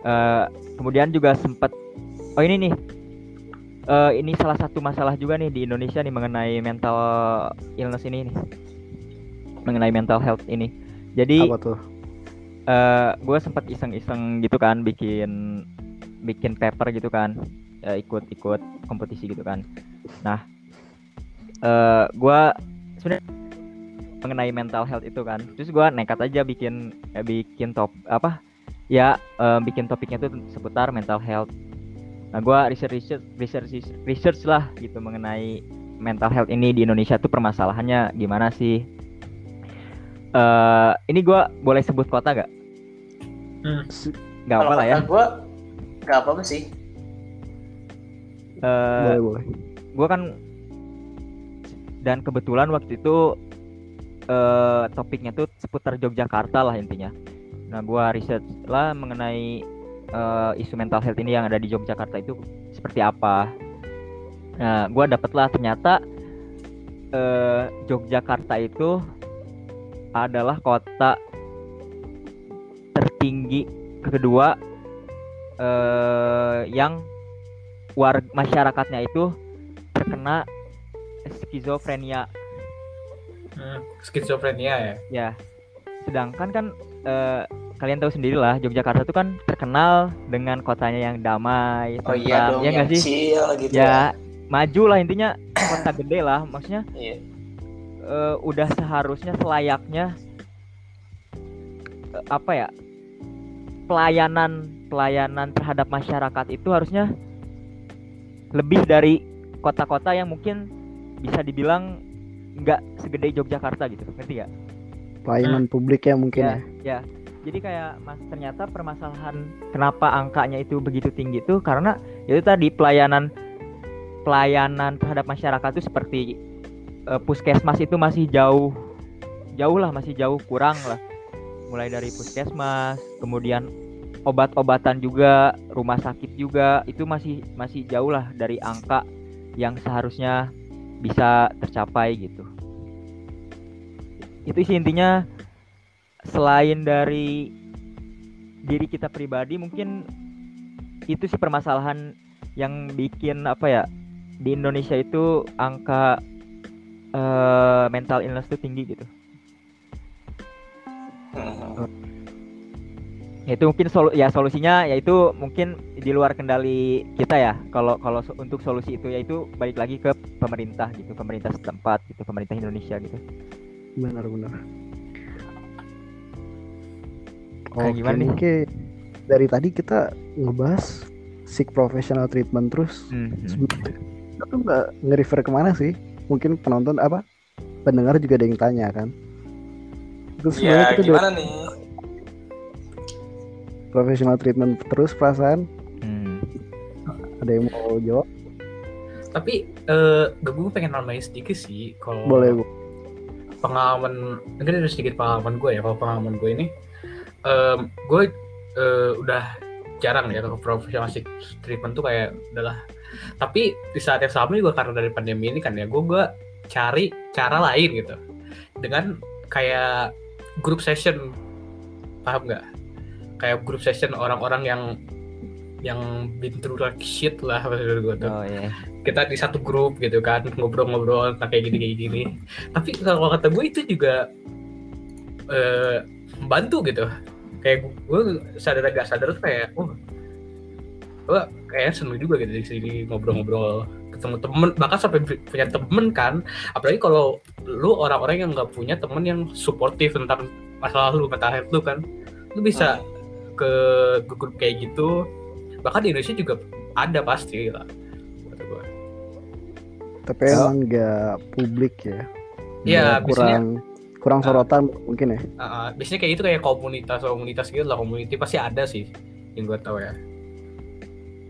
Eh, kemudian juga sempat oh ini nih eh, ini salah satu masalah juga nih di Indonesia nih mengenai mental illness ini nih mengenai mental health ini jadi Apa tuh? Eh gue sempat iseng-iseng gitu kan bikin bikin paper gitu kan. Eh, ikut-ikut kompetisi gitu kan. Nah eh gue sebenarnya mengenai mental health itu kan. Terus gue nekat aja bikin eh, bikin top apa ya eh, bikin topiknya tuh seputar mental health. Nah gue research research research research lah gitu mengenai mental health ini di Indonesia tuh permasalahannya gimana sih. Eh ini gue boleh sebut kota gak? Si- Gak apa lah ya. Gue nggak apa-apa sih. Eh, boleh boleh. gue kan dan kebetulan waktu itu eh topiknya tuh seputar Yogyakarta lah intinya. Nah, gue research lah mengenai eh, isu mental health ini yang ada di Yogyakarta itu seperti apa. Nah, gue dapet lah ternyata eh Yogyakarta itu adalah kota tertinggi kedua eh yang warga masyarakatnya itu terkena skizofrenia. Hmm, skizofrenia ya. ya. Sedangkan kan eh, kalian tahu sendiri lah Yogyakarta itu kan terkenal dengan kotanya yang damai Oh iya dong, ya yang nggak sih? chill gitu ya maju lah intinya kota gede lah maksudnya. Iya. eh, udah seharusnya selayaknya eh, apa ya pelayanan pelayanan terhadap masyarakat itu harusnya lebih dari kota-kota yang mungkin bisa dibilang nggak segede Yogyakarta gitu ngerti gak? Pelayanan publik ya mungkin Ya, ya. ya. Jadi kayak mas ternyata permasalahan kenapa angkanya itu begitu tinggi itu karena itu tadi pelayanan pelayanan terhadap masyarakat itu seperti eh, puskesmas itu masih jauh jauh lah masih jauh kurang lah mulai dari puskesmas kemudian obat-obatan juga rumah sakit juga itu masih masih jauh lah dari angka yang seharusnya bisa tercapai gitu itu sih intinya selain dari diri kita pribadi mungkin itu sih permasalahan yang bikin apa ya di Indonesia itu angka eh, mental illness itu tinggi gitu. Ya, itu mungkin solu ya solusinya yaitu mungkin di luar kendali kita ya kalau kalau so- untuk solusi itu yaitu balik lagi ke pemerintah gitu pemerintah setempat gitu pemerintah Indonesia gitu Benar benar. Kayak Oke, gimana nih? mungkin dari tadi kita ngebahas seek professional treatment terus. Hmm, hmm. Kita tuh nggak nge-refer ke mana sih? Mungkin penonton apa? Pendengar juga ada yang tanya kan. Terus Ya kita udah gimana nih? professional treatment terus perasaan Hmm. ada yang mau jawab? Tapi eh gue pengen nambahin sedikit sih kalau Boleh bu. pengalaman mungkin ada sedikit pengalaman gue ya kalau pengalaman gue ini em, gue eh, udah jarang ya ke profesional treatment tuh kayak udahlah tapi di saat yang sama juga karena dari pandemi ini kan ya gue gue cari cara lain gitu dengan kayak group session. Paham nggak? Kayak group session orang-orang yang yang been through like shit lah maksud gue tuh. Oh iya. kita di satu grup gitu kan ngobrol-ngobrol tentang kayak gini kayak gini. Tapi kalau kata gue itu juga eh bantu gitu. Kayak gue sadar agak sadar tuh kayak oh gue kayak seneng juga gitu di sini ngobrol-ngobrol ketemu temen bahkan sampai pu- punya temen kan. Apalagi kalau lu orang-orang yang nggak punya temen yang suportif tentang masalah lu mental health lu kan. Lu bisa ke grup kayak gitu. Bahkan di Indonesia juga ada pasti lah kata gue Tapi emang nggak publik ya. Iya, Nggak biasanya kurang kurang sorotan mungkin ya. Uh, biasanya kayak itu kayak komunitas komunitas gitu lah community pasti ada sih yang gue tahu ya.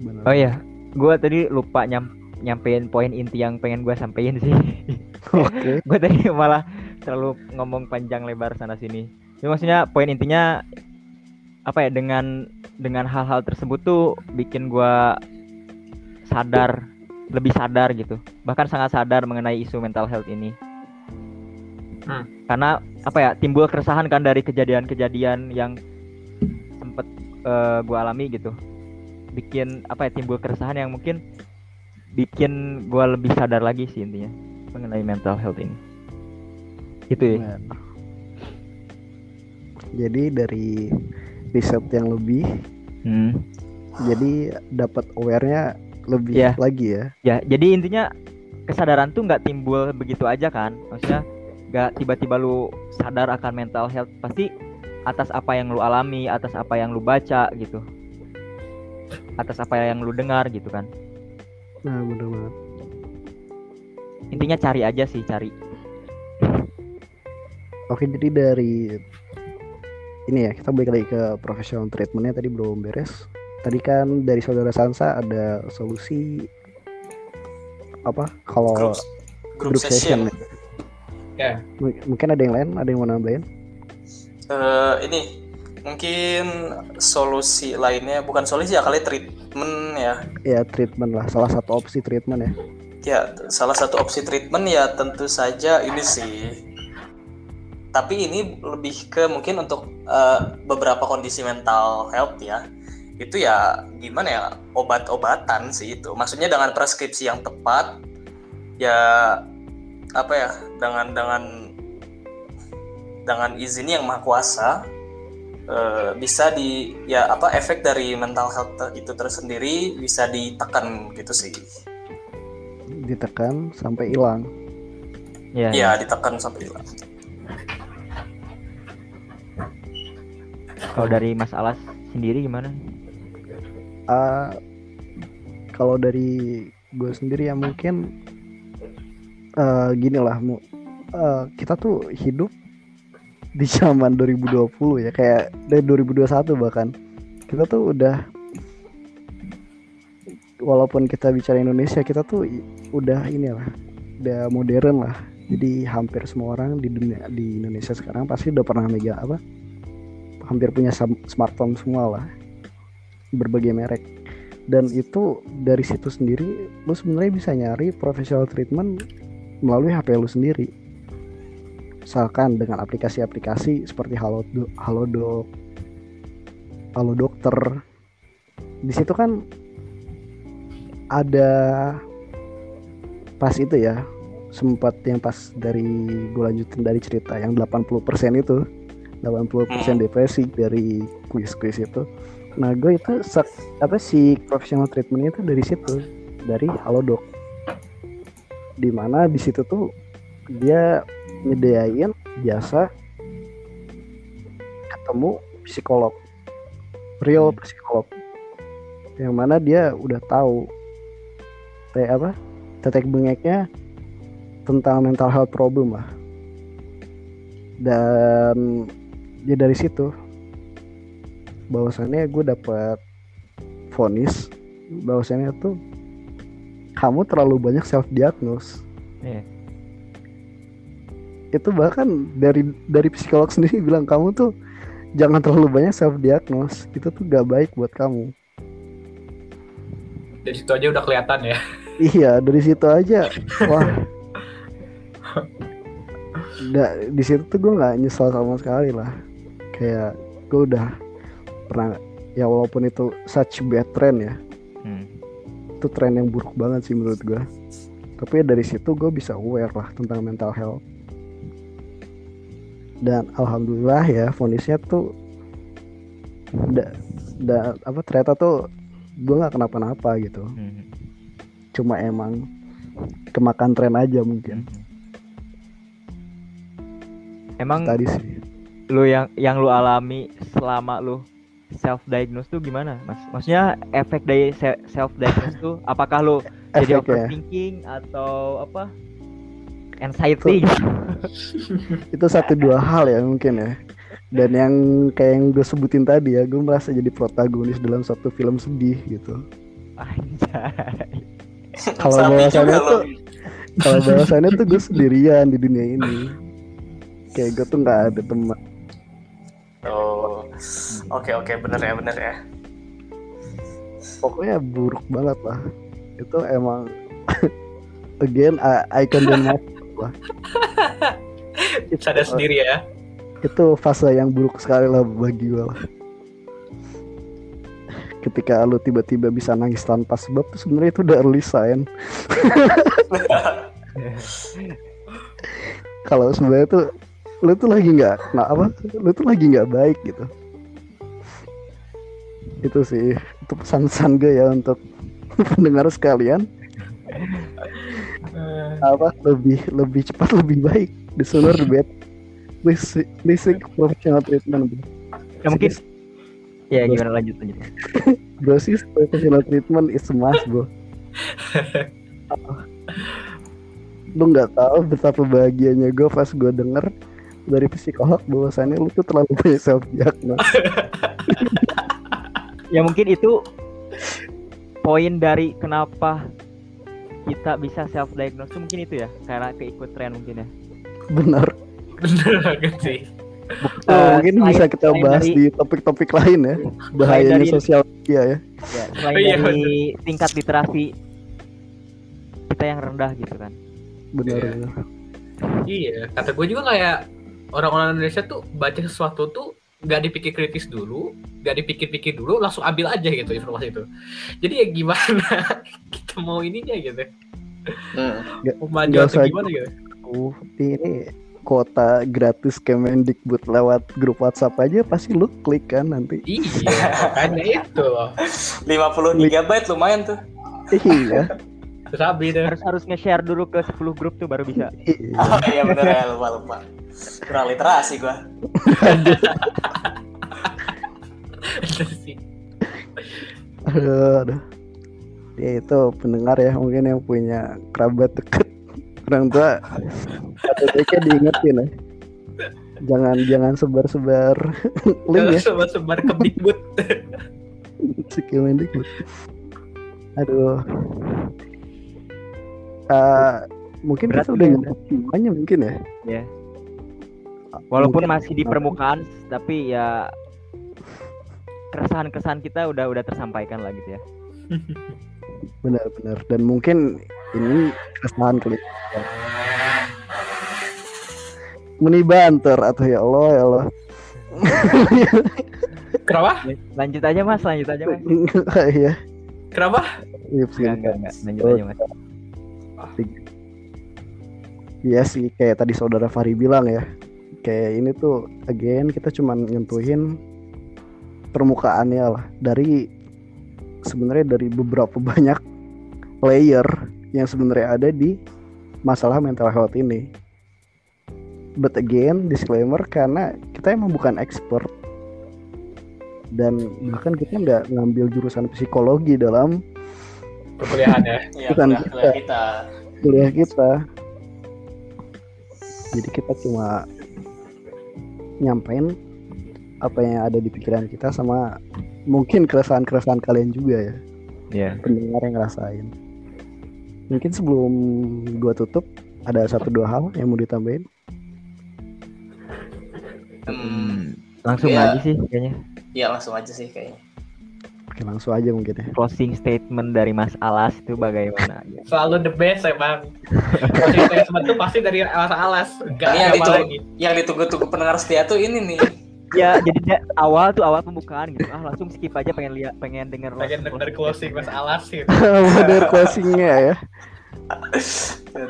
Benar. Oh iya, gue tadi lupa nyam nyampein poin inti yang pengen gue sampein sih. *laughs* Oke. gue tadi malah terlalu ngomong panjang lebar sana sini. Ya maksudnya poin intinya apa ya dengan dengan hal-hal tersebut tuh bikin gue sadar lebih sadar gitu bahkan sangat sadar mengenai isu mental health ini Hmm. karena apa ya timbul keresahan kan dari kejadian-kejadian yang sempet gue alami gitu bikin apa ya timbul keresahan yang mungkin bikin gue lebih sadar lagi sih intinya mengenai mental health ini itu ya. Jadi dari riset yang lebih, Hmm. jadi dapat aware-nya lebih Iya. lagi ya. ya jadi intinya kesadaran tuh nggak timbul begitu aja kan maksudnya nggak tiba-tiba lu sadar akan mental health pasti atas apa yang lu alami atas apa yang lu baca gitu atas apa yang lu dengar gitu kan Nah, benar banget. intinya cari aja sih cari Oke, jadi dari ini ya, kita balik lagi ke professional treatmentnya tadi belum beres. Tadi kan dari saudara Sansa ada solusi apa? Kalau Group, group, session. ya M- mungkin ada yang lain, ada yang mau nambahin? Eh, ini mungkin solusi lainnya bukan solusi ya kali treatment ya. Ya treatment lah, salah satu opsi treatment ya. Ya, salah satu opsi treatment ya tentu saja ini sih. Tapi ini lebih ke mungkin untuk eh, beberapa kondisi mental health ya. Itu ya gimana ya obat-obatan sih itu. Maksudnya dengan preskripsi yang tepat ya apa ya dengan dengan dengan izin yang maha kuasa eh, bisa di ya apa efek dari mental health itu tersendiri bisa ditekan gitu sih. Ditekan sampai hilang. ya Ya, ditekan sampai hilang. kalau dari Mas Alas sendiri gimana Ah, kalau dari gue sendiri ya mungkin eh gini lah mu eh, kita tuh hidup di zaman 2020 ya kayak dari 2021 bahkan. Kita tuh udah walaupun kita bicara Indonesia kita tuh udah inilah udah modern lah. Jadi hampir semua orang di dunia di Indonesia sekarang pasti udah pernah megang apa hampir punya smartphone semua lah berbagai merek. Dan itu dari situ sendiri lu sebenarnya bisa nyari professional treatment melalui HP lu sendiri misalkan dengan aplikasi-aplikasi seperti Halodo, Halodoc, Halo Dokter. Di situ kan ada pas itu ya sempat yang pas dari gue lanjutin dari cerita yang 80% itu 80% depresi dari kuis-kuis itu. Nah gue itu apa sih professional treatment itu dari situ dari Halodoc di mana di situ tuh dia nyediain jasa ketemu psikolog. Real psikolog. Yang mana dia udah tahu teh apa tetek bengeknya tentang mental health problem lah. Dan ya dari situ. Bahwasannya gue dapat vonis. Bahwasannya tuh kamu terlalu banyak self diagnose Iya. Itu bahkan dari dari psikolog *laughs* sendiri bilang kamu tuh jangan terlalu banyak self diagnose itu tuh gak baik buat kamu. Dari situ aja udah kelihatan ya. *laughs* Iya dari situ aja. Wah. Nggak di situ tuh gue nggak nyesel sama sekali lah. Kayak gue udah pernah ya walaupun itu such bad trend ya. Hmm. itu tren yang buruk banget sih menurut gue tapi dari situ gue bisa aware lah tentang mental health dan alhamdulillah ya fonisnya tuh da, da- apa ternyata tuh gue nggak kenapa-napa gitu. Hmm. cuma emang kemakan tren aja mungkin. Emang tadi sih. lu yang yang lu alami selama lu self diagnose tuh gimana mas? Maksudnya efek dari self diagnose tuh apakah lu *laughs* jadi overthinking atau apa anxiety? gitu? *laughs* itu satu dua hal ya mungkin ya dan yang kayak yang gue sebutin tadi ya gue merasa jadi protagonis dalam satu film sedih gitu Anjay. kalau lo. tuh kalau bahwasannya tuh gue sendirian di dunia ini kayak gue tuh nggak ada teman Oh, oke oke bener ya bener ya. pokoknya buruk banget lah itu emang *laughs* again I, I *laughs* itu, sadar sendiri ya. itu fase yang buruk sekali lah bagi gue lah. Ketika lu tiba-tiba bisa nangis tanpa sebab tuh sebenarnya itu udah early sign. *laughs* Kalau sebenarnya tuh lu tuh lagi nggak nah apa lu tuh lagi nggak baik gitu. Itu sih itu pesan-pesan gue ya untuk *laughs* pendengar sekalian. Eh, apa lebih lebih cepat lebih baik. The sooner the better. Please seek- please seek professional treatment bro. Ya mungkin. Ya gimana? Lanjut lanjut. *laughs* Brosis professional treatment is must bro. Lu nggak tahu betapa bahagianya gue pas gue denger dari psikolog bahwasannya lu tuh terlalu banyak self diagnose *laughs* Ya mungkin itu poin dari kenapa kita bisa self diagnose mungkin itu ya karena keikut tren mungkin ya. benar bener banget sih Oh, Eh, mungkin selain- bisa kita bahas dari- di topik-topik lain ya bahayanya dari- sosial media ya Ya, *laughs* selain Oh iya, dari tingkat literasi kita yang rendah gitu kan. benar Iya. benar. iya kata gue juga kayak orang-orang Indonesia tuh baca sesuatu tuh nggak dipikir kritis dulu nggak dipikir-pikir dulu langsung ambil aja gitu informasi itu jadi ya gimana *laughs* kita mau ininya gitu Hmm. mau maju atau usah gimana gitu Uh, ini kuota gratis Kemendikbud lewat grup WhatsApp aja pasti lu klik kan nanti. iya makanya itu 50 gigabyte lumayan tuh. Iya. Sabi deh Harus harus nge-share dulu ke 10 grup tuh baru bisa. iya. *laughs* Oh iya bener ya lupa lupa. Kurang literasi gua. Itu sih. Aduh, aduh. Ya itu pendengar ya mungkin yang punya kerabat deket orang tua atau baiknya diingetin ya. Jangan jangan sebar-sebar *laughs* link ya sebar-sebar ke Bigfoot Kemendikbud. Aduh. Eh, mungkin Berat kita udah ya, nyentuh semuanya mungkin ya. Ya. Walaupun Mungkin- masih di permukaan tapi ya keresahan-keresahan kita udah udah tersampaikan lah gitu ya. *laughs* benar-benar dan mungkin ini keresahan kali ya. meni banter atau ya Allah ya Allah *laughs* kenapa Lanjut aja Mas, lanjut aja Mas. *laughs* iya kenapa Wips, Enggak, enggak, enggak. Lanjut aja Mas. Iya sih kayak tadi saudara Fahri bilang ya. Kayak ini tuh again kita cuman nyentuhin permukaannya lah. Dari sebenarnya dari beberapa *laughs* banyak layer yang sebenarnya ada di masalah mental health ini. But again disclaimer karena kita emang bukan expert. Dan bahkan kita nggak ngambil jurusan psikologi dalam perkuliahan ya *laughs* Iya Bukan kuliah, kuliah kita. kuliah kita. Jadi kita cuma nyampein apa yang ada di pikiran kita sama mungkin keresahan-keresahan kalian juga ya Iya. pendengar yang ngerasain. Mungkin sebelum gua tutup ada satu dua hal yang mau ditambahin. Hmm, Langsung Iya. aja sih kayaknya. Iya langsung aja sih kayaknya. Oke langsung aja mungkin ya. closing statement dari Mas Alas itu bagaimana? Selalu the best emang. *laughs* Closing statement tuh pasti dari alas alas. Gak Ini yang ditunggu, lagi. yang ditunggu-tunggu pendengar setia tuh ini nih. ya jadi dia- awal tuh awal pembukaan gitu. Ah langsung skip aja pengen lihat pengen denger Pengen denger closing mas alas gitu. *laughs* Model closingnya ya.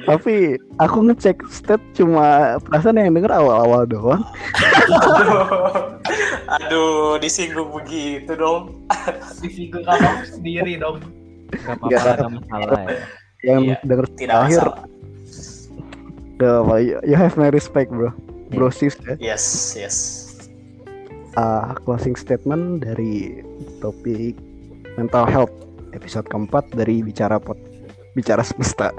Tapi aku ngecek stat cuma perasaan yang denger awal-awal doang. *laughs* Aduh, disinggung begitu dong. Disinggung kamu sendiri dong. Gak apa-apa Nggak. gak masalah ya. Yang Iya, denger Tidak terakhir, masalah. ya, Pak, you- have my respect bro. Bro sis ya. Yes, yes. Ah, closing statement dari topik mental health episode keempat dari bicara pot bicara semesta. *laughs*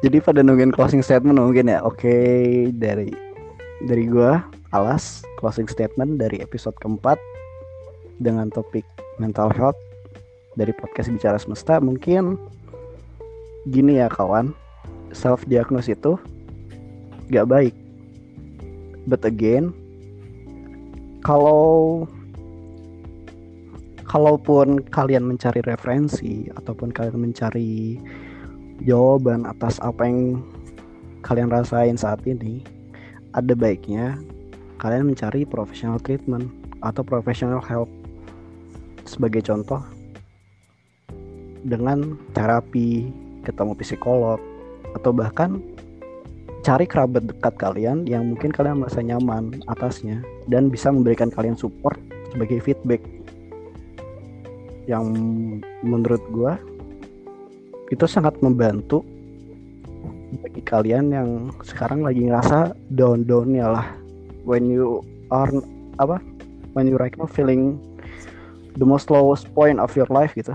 Jadi pada nungguin closing statement mungkin ya. Oke, dari dari gua Alas closing statement dari episode keempat dengan topik mental health dari podcast bicara semesta. Mungkin gini ya kawan. Self diagnose itu gak baik. But again kalau kalaupun kalian mencari referensi ataupun kalian mencari jawaban atas apa yang kalian rasain saat ini ada baiknya kalian mencari professional treatment atau professional help. Sebagai contoh dengan terapi ketemu psikolog atau bahkan cari kerabat dekat kalian yang mungkin kalian merasa nyaman atasnya dan bisa memberikan kalian support sebagai feedback. Yang menurut gua itu sangat membantu bagi kalian yang sekarang lagi ngerasa down downnya lah. When you are apa when you right now feeling the most lowest point of your life gitu.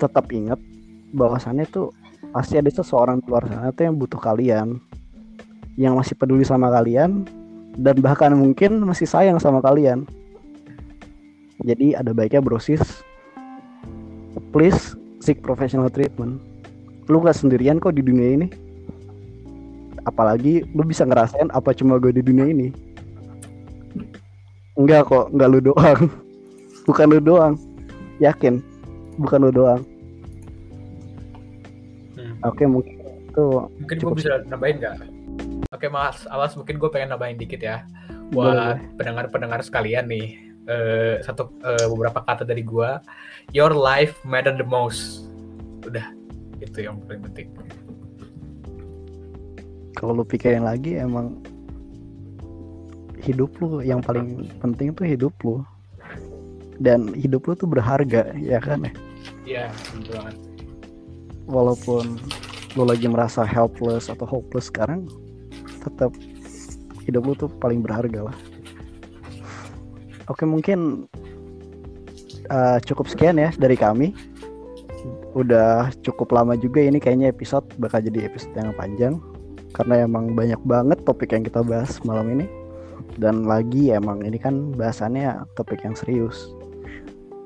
Tetap ingat bahwasannya tuh pasti ada seseorang di luar sana tuh yang butuh kalian yang masih peduli sama kalian dan bahkan mungkin masih sayang sama kalian. Jadi ada baiknya brosis please seek professional treatment lu gak sendirian kok di dunia ini apalagi lu bisa ngerasain apa cuma gue di dunia ini enggak kok enggak lu doang *laughs* bukan lu doang yakin bukan lu doang Hmm. oke mungkin itu Mungkin gue bisa nambahin nggak? Oke mas, alas mungkin gue pengen nambahin dikit ya. Buat pendengar-pendengar sekalian nih, eh, satu eh, beberapa kata dari gue. Your life matter the most. Udah, itu yang paling penting. kalau lu pikirin lagi emang hidup lu yang paling penting tuh hidup lu dan hidup lu tuh berharga ya kan ya Iya, banget. walaupun lu lagi merasa helpless atau hopeless sekarang tetap hidup lu tuh paling berharga lah oke mungkin uh, cukup sekian ya dari kami udah cukup lama juga ini kayaknya episode bakal jadi episode yang panjang. Karena emang banyak banget topik yang kita bahas malam ini. Dan lagi emang ini kan bahasannya topik yang serius.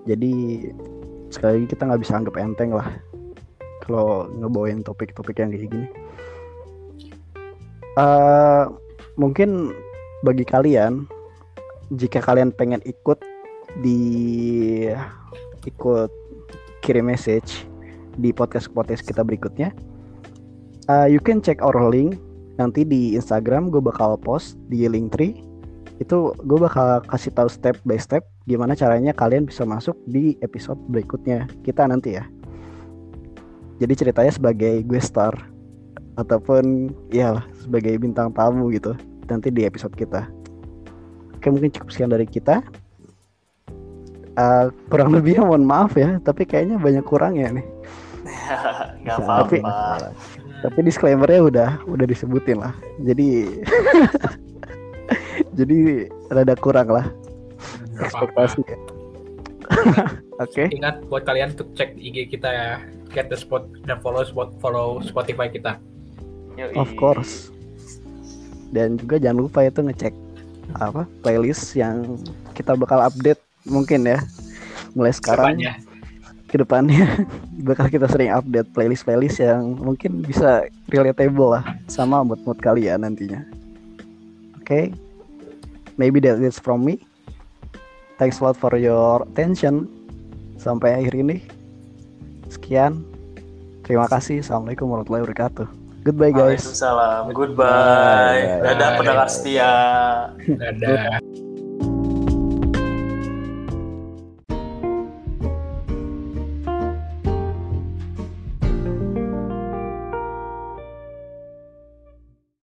Jadi sekali lagi kita nggak bisa anggap enteng lah kalau ngebawain topik-topik yang kayak gini. Eh, mungkin bagi kalian, jika kalian pengen ikut di ikut kirim message di podcast podcast kita berikutnya, eh, you can check our link nanti di Instagram gue bakal post di link tree itu gue bakal kasih tahu step by step gimana caranya kalian bisa masuk di episode berikutnya kita nanti ya. Jadi ceritanya sebagai gue star ataupun ya sebagai bintang tamu gitu nanti di episode kita. Oke mungkin cukup sekian dari kita. Eh, kurang lebihnya mohon maaf ya tapi kayaknya banyak kurangnya nih *laughs* Nggak Tapi- apa-apa. tapi disclaimernya udah udah disebutin lah jadi *laughs* jadi rada kurang lah ekspektasi *laughs* oke Ingat buat kalian untuk cek IG kita ya, get the spot dan follow spot follow Spotify kita. Yoi. Of course. Dan juga jangan lupa itu ngecek apa playlist yang kita bakal update mungkin ya mulai sekarang Ke depannya. ke depannya *laughs* bakal kita sering update playlist playlist yang mungkin bisa relatable lah sama mood mood kalian nantinya. Oke. maybe that is from me. Thanks a lot for your attention sampai akhir ini. Sekian. Terima kasih. Assalamualaikum warahmatullahi wabarakatuh. Goodbye guys. Waalaikumsalam. Goodbye. Bye. Dadah pendengar setia. Dadah.